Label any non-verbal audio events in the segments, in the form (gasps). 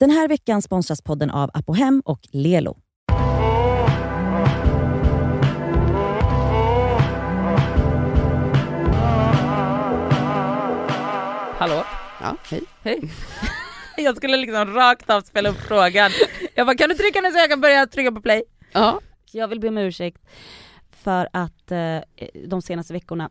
Den här veckan sponsras podden av Apohem och Lelo. Hallå? Ja, hej. Hej. (laughs) Jag skulle liksom rakt av spela upp frågan. Jag bara, kan du trycka nu så jag kan börja trycka på play? Ja. Jag vill be om ursäkt för att eh, de senaste veckorna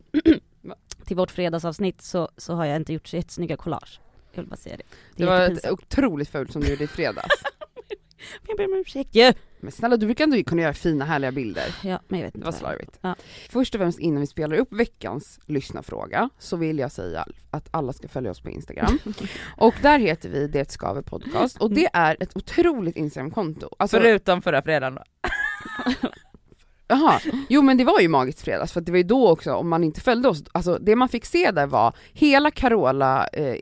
(clears throat) till vårt fredagsavsnitt så, så har jag inte gjort så jättesnygga collage. Jag vill bara säga det. Det, är var ett otroligt fult som du gjorde i fredags. (laughs) Jag ber om ursäkt ju! Men snälla du brukar ändå kunna göra fina härliga bilder. Ja, men jag vet Det inte. var vad- slarvigt. Ja. Först och främst innan vi spelar upp veckans lyssnarfråga så vill jag säga att alla ska följa oss på Instagram. (laughs) och där heter vi Det Skaver Podcast och det är ett otroligt Instagramkonto. Alltså, Förutom förra fredagen då. (laughs) Jaha, jo men det var ju Magiskt Fredags för det var ju då också, om man inte följde oss, alltså det man fick se där var hela Carola eh,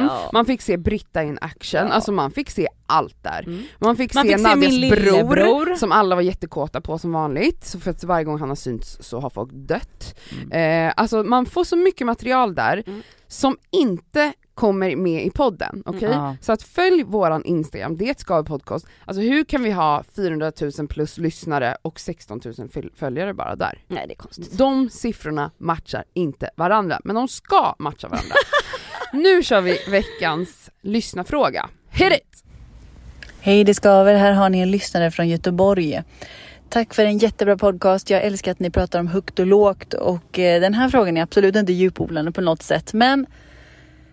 Ja. man fick se Britta in action, Ja. alltså man fick se allt där. Mm. Man fick Man se fick se Nadias min bror, lillebror. som alla var jättekåta på som vanligt, så för att varje gång han har synts så har folk dött. Eh, alltså man får så mycket material där Mm. som inte kommer med i podden, okej? Ja. Så att följ våran Instagram, det ska podcast. Alltså hur kan vi ha 400 000 plus lyssnare och 16 000 föl- följare bara där? Nej det är konstigt. De siffrorna matchar inte varandra, men de ska matcha varandra. (laughs) nu kör vi veckans lyssnarfråga. Hit it! Hej det skaver, här har ni en lyssnare från Göteborg. Tack för en jättebra podcast. Jag älskar att ni pratar om högt och lågt och eh, den här frågan är absolut inte djupodlande på något sätt. Men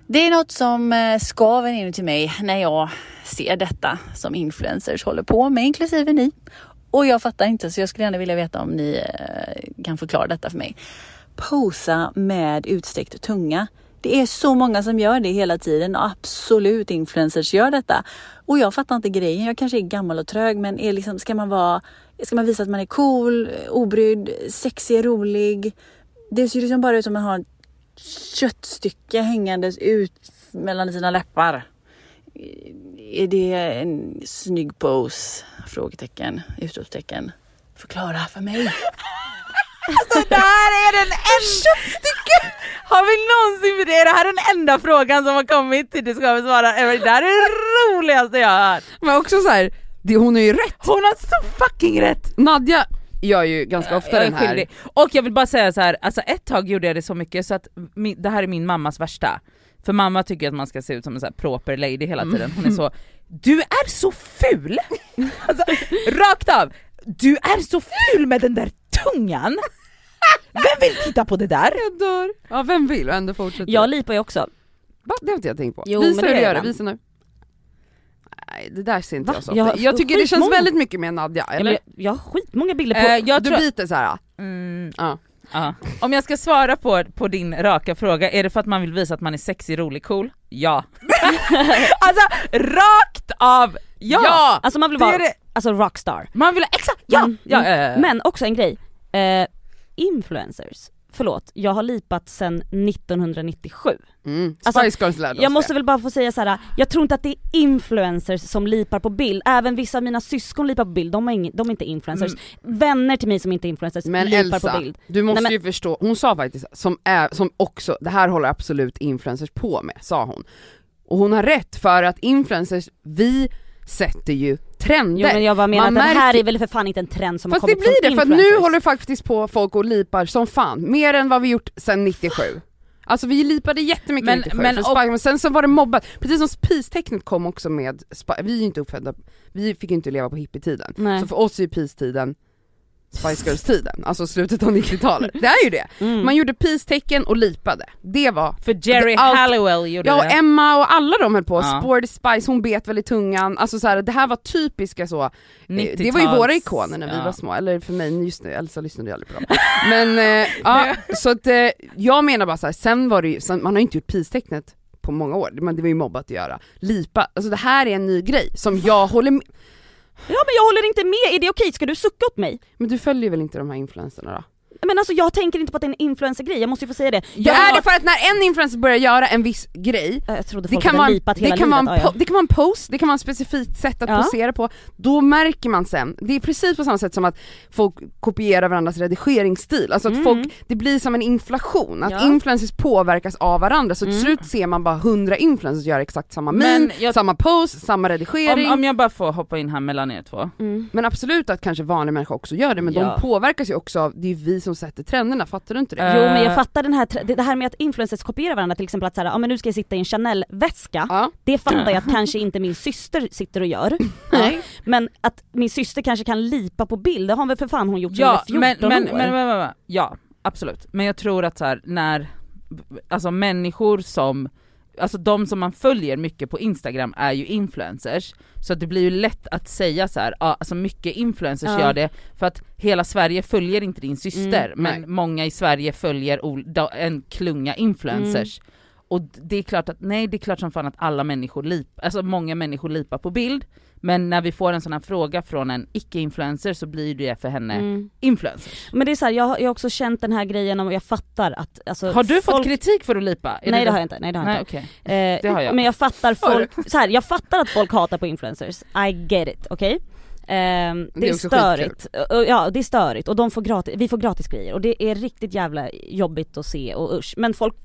det är något som eh, skaver inuti mig när jag ser detta som influencers håller på med, inklusive ni. Och jag fattar inte så jag skulle gärna vilja veta om ni eh, kan förklara detta för mig. Posa med utsträckt tunga. Det är så många som gör det hela tiden och absolut influencers gör detta. Och jag fattar inte grejen. Jag kanske är gammal och trög men är liksom, ska man vara, ska man visa att man är cool, obrydd, sexig, rolig? Det ser liksom bara ut som att man har köttstycke hängandes ut mellan sina läppar. Är det en snygg pose? Frågetecken, utropstecken. Förklara för mig. Det här är den enda... Har vi någonsin... Det är det här den enda frågan som har kommit till Det ska vi svara. Det här är det roligaste jag har hört. Men också så här, det, hon är ju rätt. Hon har så fucking rätt! Nadja gör ju ganska ofta Jag är den här. skyldig. Och jag vill bara säga så här, alltså ett tag gjorde jag det så mycket så att min, det här är min mammas värsta. För mamma tycker att man ska se ut som en så här proper lady hela tiden. Hon är så, du är så ful! (laughs) Alltså, rakt av! Du är så ful med den där tungan! Vem vill titta på det där? Jag dör. Ja vem vill och ändå fortsätter. Jag lipar ju också. Va? Det har inte jag tänkt på. Jo, visa men det hur du gör det, jag. visa nu. Nej det där ser inte Va? jag så ofta. Jag Jag, tycker det känns väldigt mycket med Nadja, Ja, eller? men jag har skitmånga bilder på... Eh, jag du tror, biter såhär. mm, Ja. ja. Om jag ska svara på, på din raka fråga, är det för att man vill visa att man är sexig, rolig, cool? Ja. (laughs) alltså rakt av ja! Alltså man vill vara, det. alltså rockstar. Man vill exakt, ja! Mm, ja, mm. ja, ja. Men också en grej. Eh, influencers. Förlåt, jag har lipat sedan 1997. Mm. Alltså, Spice Girls lärde oss Jag måste det. väl bara få säga så här. jag tror inte att det är influencers som lipar på bild, även vissa av mina syskon lipar på bild, de är, ing, de är inte influencers. Vänner till mig som inte är influencers Men lipar Elsa, på bild. du måste Nej, men- ju förstå, hon sa faktiskt, som, är, som också, det här håller absolut influencers på med, sa hon. Och hon har rätt för att influencers, vi sätter ju trender. Jo men jag bara menar Man att den här märker- är väl för fan inte en trend som Fast har det kommit blir från det, för nu håller faktiskt på folk och lipar som fan, mer än vad vi gjort sedan 97. Alltså vi lipade jättemycket Men- 97 men för men sen så var det mobbat, precis som peace-tecknet kom också med, vi är ju inte uppfödda, vi fick ju inte leva på hippietiden. Så för oss är ju peace-tiden Spice Girls-tiden, alltså slutet av 90-talet. (laughs) Det är ju det. Mm. Man gjorde peace-tecken och lipade. Det var För Jerry Det- allt- Halliwell gjorde Ja och det. Emma och alla de höll på, Ja. Sporty Spice, hon bet väl i tungan, alltså så här, det här var typiska så, eh, det var ju 90-tals- våra ikoner när vi ja. var små, eller för mig, just nu, Elsa lyssnade ju aldrig på dem. (laughs) Men eh, ja, (laughs) så att eh, jag menar bara så här, sen var det ju, sen, man har ju inte gjort peace-tecknet på många år, men det var ju mobbat att göra. Lipa, alltså det här är en ny grej som jag håller med, Ja men jag håller inte med, är det okej? Ska du sucka åt mig? men du följer väl inte de här influencerna då? Men alltså jag tänker inte på att det är en influencer-grej, jag måste ju få säga det. Det Jag, är det för att när en influencer börjar göra en viss grej det kan, vara, lipat det, hela kan vara en det kan vara en post, det kan vara en specifikt sätt att Ja. posera på, då märker man sen, det är precis på samma sätt som att folk kopierar varandras redigeringsstil, alltså att Mm. folk, det blir som en inflation, att Ja. influencers påverkas av varandra så till Mm. slut ser man bara hundra influencers göra exakt samma min, jag- samma post, samma redigering. Om, om jag bara får hoppa in här mellan er två. Mm. Men absolut att kanske vanliga människor också gör det, men Ja. de påverkas ju också av, det är ju vi som sätter trenderna, fattar du inte det? Eh, Jo men jag fattar den här, det här med att influencers kopierar varandra till exempel att såhär, ja men nu ska jag sitta i en Chanel-väska, Ja. det fattar jag att kanske inte min syster sitter och gör. (laughs) Nej. Men att min syster kanske kan lipa på bild, det har väl för fan hon gjort Ja är 14 men, år. men, men, men, men, ja absolut. Men jag tror att så här, när, alltså människor som, alltså de som man följer mycket på instagram är ju influencers, så det blir ju lätt att säga så här, ja alltså mycket influencers Ja. gör det, för att hela Sverige följer inte din syster, Mm, men nej. många i Sverige följer en klunga influencers. Mm. Och det är klart att, nej det är klart som fan att alla människor lip, alltså många människor lipar på bild, men när vi får en sån här fråga från en icke-influencer så blir det för henne Mm. influencers. Men det är så här, jag, har- jag har också känt den här grejen och jag fattar att alltså, Har du fått folk... kritik för att lipa? Är Nej det har jag inte, nej det har jag Nej inte. okej. Eh, Det har jag. Men jag fattar folk, så här, jag fattar att folk hatar på influencers, I get it, okej? Ehm, det, Det är störigt, Och- ja det är störigt och de får gratis, vi får gratis grejer och det är riktigt jävla jobbigt att se och usch. Men folk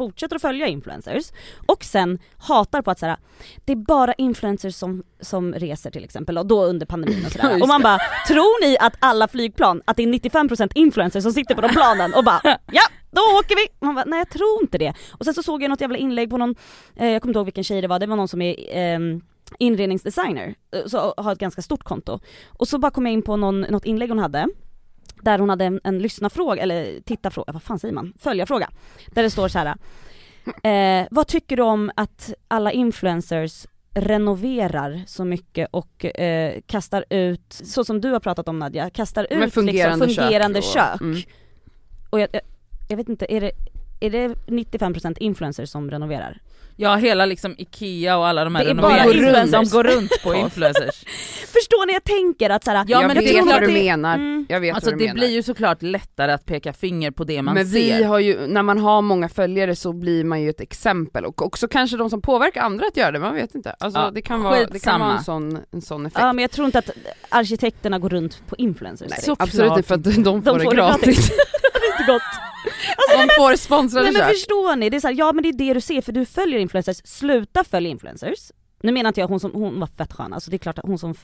fortsätter att följa influencers och sen hatar på att såhär, det är bara influencers som, som reser till exempel och då under pandemin och (laughs) sådär. Och man bara, tror ni att alla flygplan, att det är 95% influencers som sitter på de planen och bara (laughs) ja, då åker vi! Man bara, nej jag tror inte det. Och sen så såg jag något jävla inlägg på någon, eh, jag kommer inte ihåg vilken tjej det var, det var någon som är ehm, inredningsdesigner, eh, så har ett ganska stort konto. Och så bara kom jag in på någon, något inlägg hon hade, där hon hade en, en lyssnarfråga, eller tittarfråga, vad fan säger man? Följarfråga. Där det står så här. Eh, vad tycker du om att alla influencers renoverar så mycket och eh, kastar ut, så som du har pratat om Nadja, kastar ut fungerande liksom, fungerande kök kök. och- mm. Och jag, jag, jag vet inte, är det, är det 95% influencers som renoverar? Ja hela liksom IKEA och alla de här Det är bara renoveringarna, de går runt på (laughs) influencers. Förstår ni jag tänker att såhär, Ja, jag men vet vad du det- menar, Mm. jag vet Alltså vad du det menar. blir ju såklart lättare att peka finger på det man men ser. vi har ju, när man har många följare så blir man ju ett exempel och också kanske de som påverkar andra att göra det, man vet inte. Alltså Ja, det, kan vara, det kan vara en sån, en sån effekt. ja men jag tror inte att arkitekterna går runt på influencers Nej, absolut inte för att de får, De får det gratis. gratis. (laughs) Det är inte gott. De får sponsrade Nej men förstår ni, det är så här, ja men det är det du ser för du följer influencers, sluta följa influencers. Nu menar inte jag hon som, hon var fett skön, alltså det är klart att hon som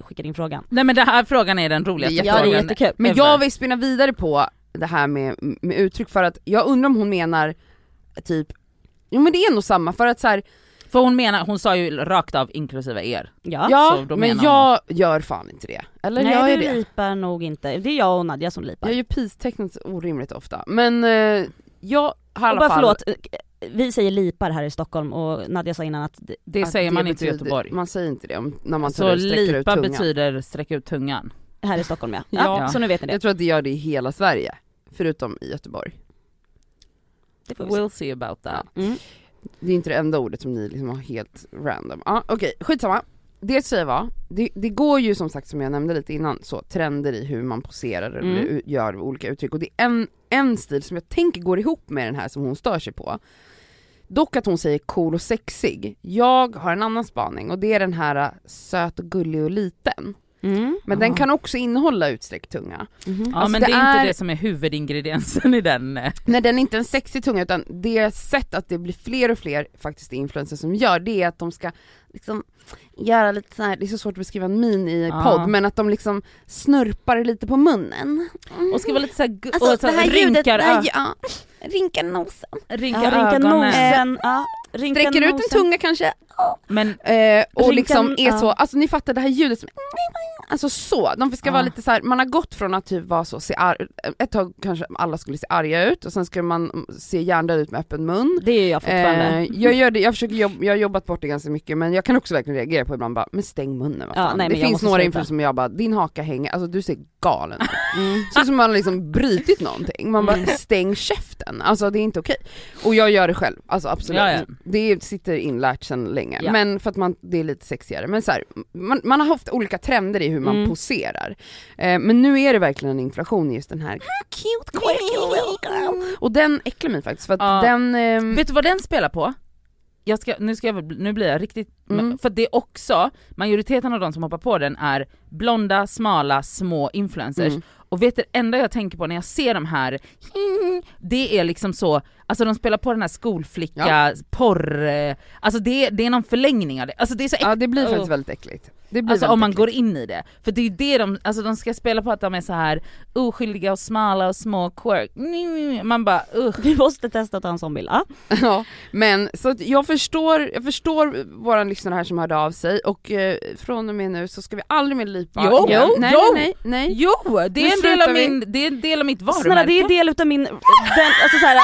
skickade in frågan. Nej men den här frågan är den roligaste Ja det är frågan. jättekul. Men jag vill spinna vidare på det här med, med uttryck för att jag undrar om hon menar typ, jo men det är nog samma för att så här, För hon menar, hon sa ju rakt av inklusive er. Ja. ja så då men menar jag gör fan inte det. Eller Nej gör jag du det? lipar nog inte, det är jag och Nadja som lipar. Jag gör peace-tecknet orimligt ofta. Men eh, jag har i och bara fall... förlåt, eh, vi säger lipar här i Stockholm och Nadja sa innan att det- Det att säger det man inte i betyder- Göteborg. Man säger inte det om, när man tar Så ut, sträcker ut lipa tungan. betyder sträcka ut tungan. här i Stockholm ja. (laughs) Ja. ja. Så nu vet ni det. Jag tror att det gör det i hela Sverige, förutom i Göteborg. det får vi se. We'll see about that. Mm. Det är inte det enda ordet som ni liksom har helt random. Ja okej, skitsamma. Det säger var, det, det går ju som sagt som jag nämnde lite innan, så trender i hur man poserar eller Mm. gör olika uttryck och det är en, en stil som jag tänker går ihop med den här som hon stör sig på. Dock att hon säger cool och sexig. Jag har en annan spaning och det är den här äh, söt och gullig och liten. Mm. Men den Ja. kan också innehålla utsträckt tunga. Ja Alltså, men det det är inte det som är huvudingrediensen i den. eh. Nej den är inte en sexig tunga utan det sätt att det blir fler och fler faktiskt influencers som gör det är att de ska liksom göra lite så här, det är så svårt att beskriva en min i Ja. podd men att de liksom snurpar lite på munnen. Och ska vara lite såhär, Alltså och så det här ljudet, rinkar, det här, ö- ja, rinkar nosen. rinkar Ja, rinka ögonen. nosen, ja. Rinka Sträcker ut en nosen. tunga kanske. Men Eh, och Rinka- liksom är ja. så, alltså ni fattar det här ljudet som Alltså så, de ska vara Ja. lite så här, man har gått från att typ vara så, se ar- ett tag kanske alla skulle se arga ut och sen ska man se hjärndöd ut med öppen mun. Det är jag fortfarande. Eh, jag gör det, jag försöker jobba, jag har jobbat bort det ganska mycket men jag kan också verkligen reagera på ibland bara, men stäng munnen vad Ja, nej, Det finns några influencers som jag bara, din haka hänger, alltså du ser galen ut. (laughs) Mm. Så som man har liksom brutit någonting, man bara stäng käften, alltså det är inte okej. Och jag gör det själv, alltså absolut. Ja, ja. Det sitter inlärt sedan länge, men för att man, det är lite sexigare. Men så här, man, man har haft olika trender i hur hur man Mm. poserar. Eh, men nu är det verkligen en inflation i just den här cute quirky little girl. Och den äcklar mig faktiskt för att Ja. den... ehm, Vet du vad den spelar på? Jag ska, nu, ska jag, nu blir jag riktigt, Mm. för det är också, majoriteten av de som hoppar på den är blonda, smala, små influencers. Mm. Och vet du, det enda jag tänker på när jag ser de här, det är liksom så, alltså de spelar på den här skolflicka, porr, eh, alltså det, det är någon förlängning av det. Alltså det är så Ja det blir faktiskt väldigt äckligt. Det blir Alltså om man äckligt. går in i det. För det är ju det de, alltså de ska spela på att de är så här oskyldiga och smala och små quirk. Man bara usch. Vi måste testa att ta en sån bild. (laughs) Ja. Men så att jag förstår, jag förstår våran lyssnare här som hörde av sig och eh, från och med nu så ska vi aldrig mer lipa Jo, igen. jo, nej, jo. nej, nej, nej. Jo, det är, en del av vi. min, det är en del av mitt varumärke. Snälla det är del utav min, den, alltså såhär,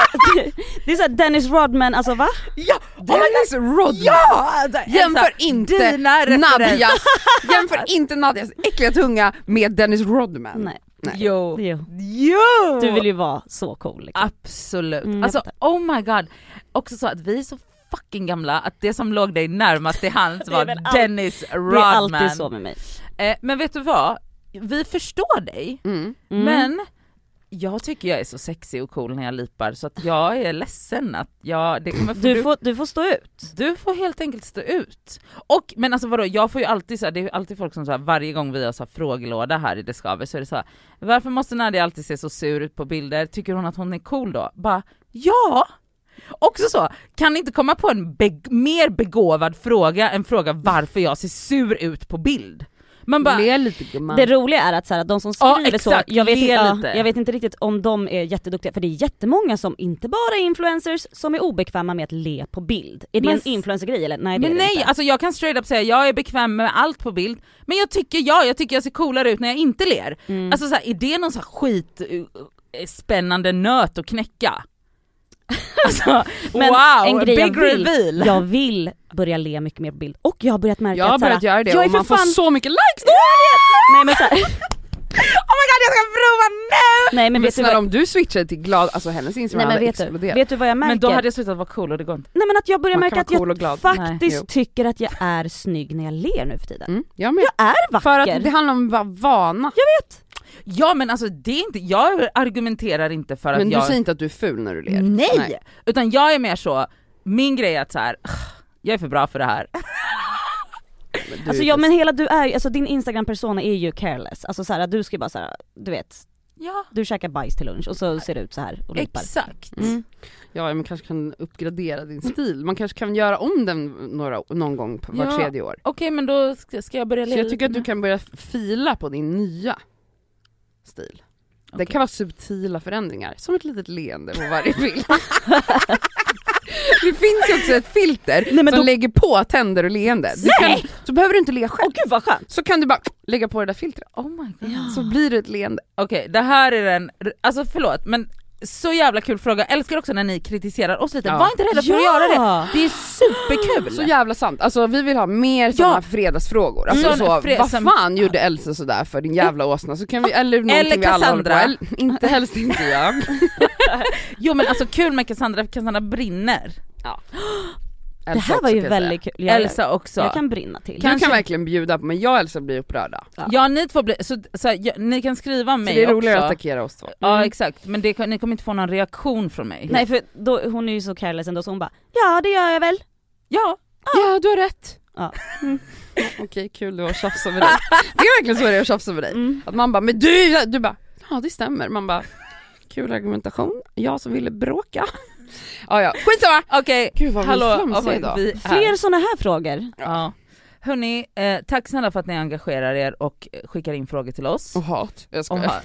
(laughs) det är såhär Dennis Rodman, alltså va? Ja! Dennis Rodman! Ja! Alltså, Jämför inte. Nadjas, (laughs) jämför inte Nadjas äckliga tunga med Dennis Rodman. Nej. Nej. Jo. Jo. Jo! Du vill ju vara så cool liksom. Absolut. Mm, alltså oh my god. Också så att vi är så fucking gamla att det som låg dig närmast till hands (laughs) var all- Dennis Det är Rodman. alltid så med mig. Eh, men vet du vad? Vi förstår dig, Mm. Mm. Jag tycker jag är så sexig och cool när jag lipar så att jag är ledsen att jag, det kommer du, får, du får stå ut. Du får helt enkelt stå ut. Och men alltså vadå, jag får ju alltid så här, det är alltid folk som så här, varje gång vi har så här, frågelåda här i Det Skaver så är det så här, varför måste Nadia alltid se så sur ut på bilder? Tycker hon att hon är cool då? Bara, ja! Också så, kan inte komma på en beg- mer begåvad fråga än fråga varför jag ser sur ut på bild? Man bara, Le lite gumman. Det roliga är att så här, de som Ja, skriver så, exakt, jag vet, ja, jag vet inte riktigt om de är jätteduktiga, för det är jättemånga som inte bara är influencers som är obekväma med att le på bild. Är det Men en s- influencergrej eller? Nej det men är det nej, inte. alltså jag kan straight up säga jag är bekväm med allt på bild, men jag tycker ja, jag tycker jag ser coolare ut när jag inte ler. Mm. Alltså så här, är det någon så här skit eh, spännande nöt att knäcka? (laughs) Alltså Men wow, en grej big jag vill, reveal! jag vill börja le mycket mer på bild och jag har börjat märka jag har att börjat göra det jag är och man får fan- så mycket likes då! Nej men så här, (laughs) Oh my god jag ska prova nu! nej men, Men vet du snälla vad, om du switchar till glad, alltså hennes nej, instagram men hade vet, du, exploderat. vet du vad jag märker? Men då hade jag slutat vara cool och det går inte. Nej men att jag börjar märka att jag cool glad. faktiskt Nej, tycker att jag är snygg när jag ler nu för tiden. Mm, jag. Jag är vacker! För att det handlar om att vara vana. Ja men alltså det är inte, jag argumenterar inte för att Men du jag... säger inte att du är ful när du ler? Nej! Utan jag är mer så, min grej är att så här, jag är för bra för det här. Men Alltså ja men hela du är alltså din instagram persona är ju careless, alltså såhär du ska ju bara såhär, du vet, Ja, du käkar bajs till lunch och så ser det ut så här och lipar. exakt. Mm. Ja men kanske kan uppgradera din stil, man kanske kan göra om den några, någon gång på var Ja. tredje år. Okej men då ska, jag börja Så jag tycker att du kan börja fila på din nya stil. Det Okej. kan vara subtila förändringar, som ett litet leende på varje bild. (laughs) det finns ju också ett filter Nej, men som då- lägger på tänder och leende. Du kan, så behöver du inte le själv. Åh gud! Så kan du bara lägga på det där filtret, Oh my god. Ja. så blir det ett leende. Okej, det här är den, alltså förlåt men så jävla kul fråga, Jag älskar också när ni kritiserar oss lite, Ja. var inte rädda för att göra det. Det är superkul! Så jävla sant, alltså vi vill ha mer sådana Ja. fredagsfrågor. Alltså Mm. så, Fred- vad fan gjorde Elsa sådär för din jävla åsna? Så kan vi, eller någonting Eller vi alla håller på. Eller, inte helst inte jag. (laughs) Jo men alltså kul med Cassandra, Cassandra brinner. (gasps) Det här var ju väldigt kul, jag, Elsa också. jag kan brinna till. Du Kanske- kan verkligen bjuda på, men jag och Elsa blir upprörda. Ja ni två blir, så, så här, ja, ni kan skriva om Så mig det är roligare att också. attackera oss två. Ja exakt, men det, ni kommer inte få någon reaktion från mig. Nej för då, hon är ju så careless ändå så hon bara ja det gör jag väl. Ja, Ja du har rätt. Ja. Ja, (laughs) Okej kul du har tjafsat med dig. Det är verkligen så det är att tjafsa med dig. Mm. Att man bara, men du, du bara, ja det stämmer. Man bara, kul argumentation, jag som ville bråka. Ja ja, skitsamma! okej. Gud vi Hallå, oh, idag. vi är- Fler såna här frågor. Ja. Hörni, eh, tack snälla för att ni engagerar er och skickar in frågor till oss. Och hat, jag Och skojar. ha-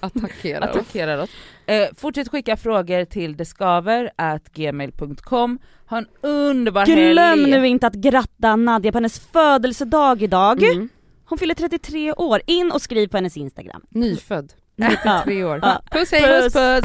(laughs) Attackera oss. attackerar oss. Eh, fortsätt skicka frågor till deskaver.gmail.com. Ha en underbar Glöm helg! nu inte att gratta Nadja på hennes födelsedag idag. Mm. Hon fyller 33 år, in och skriv på hennes instagram. Nyfödd, Ja. 93 år. Puss hej! Puss puss!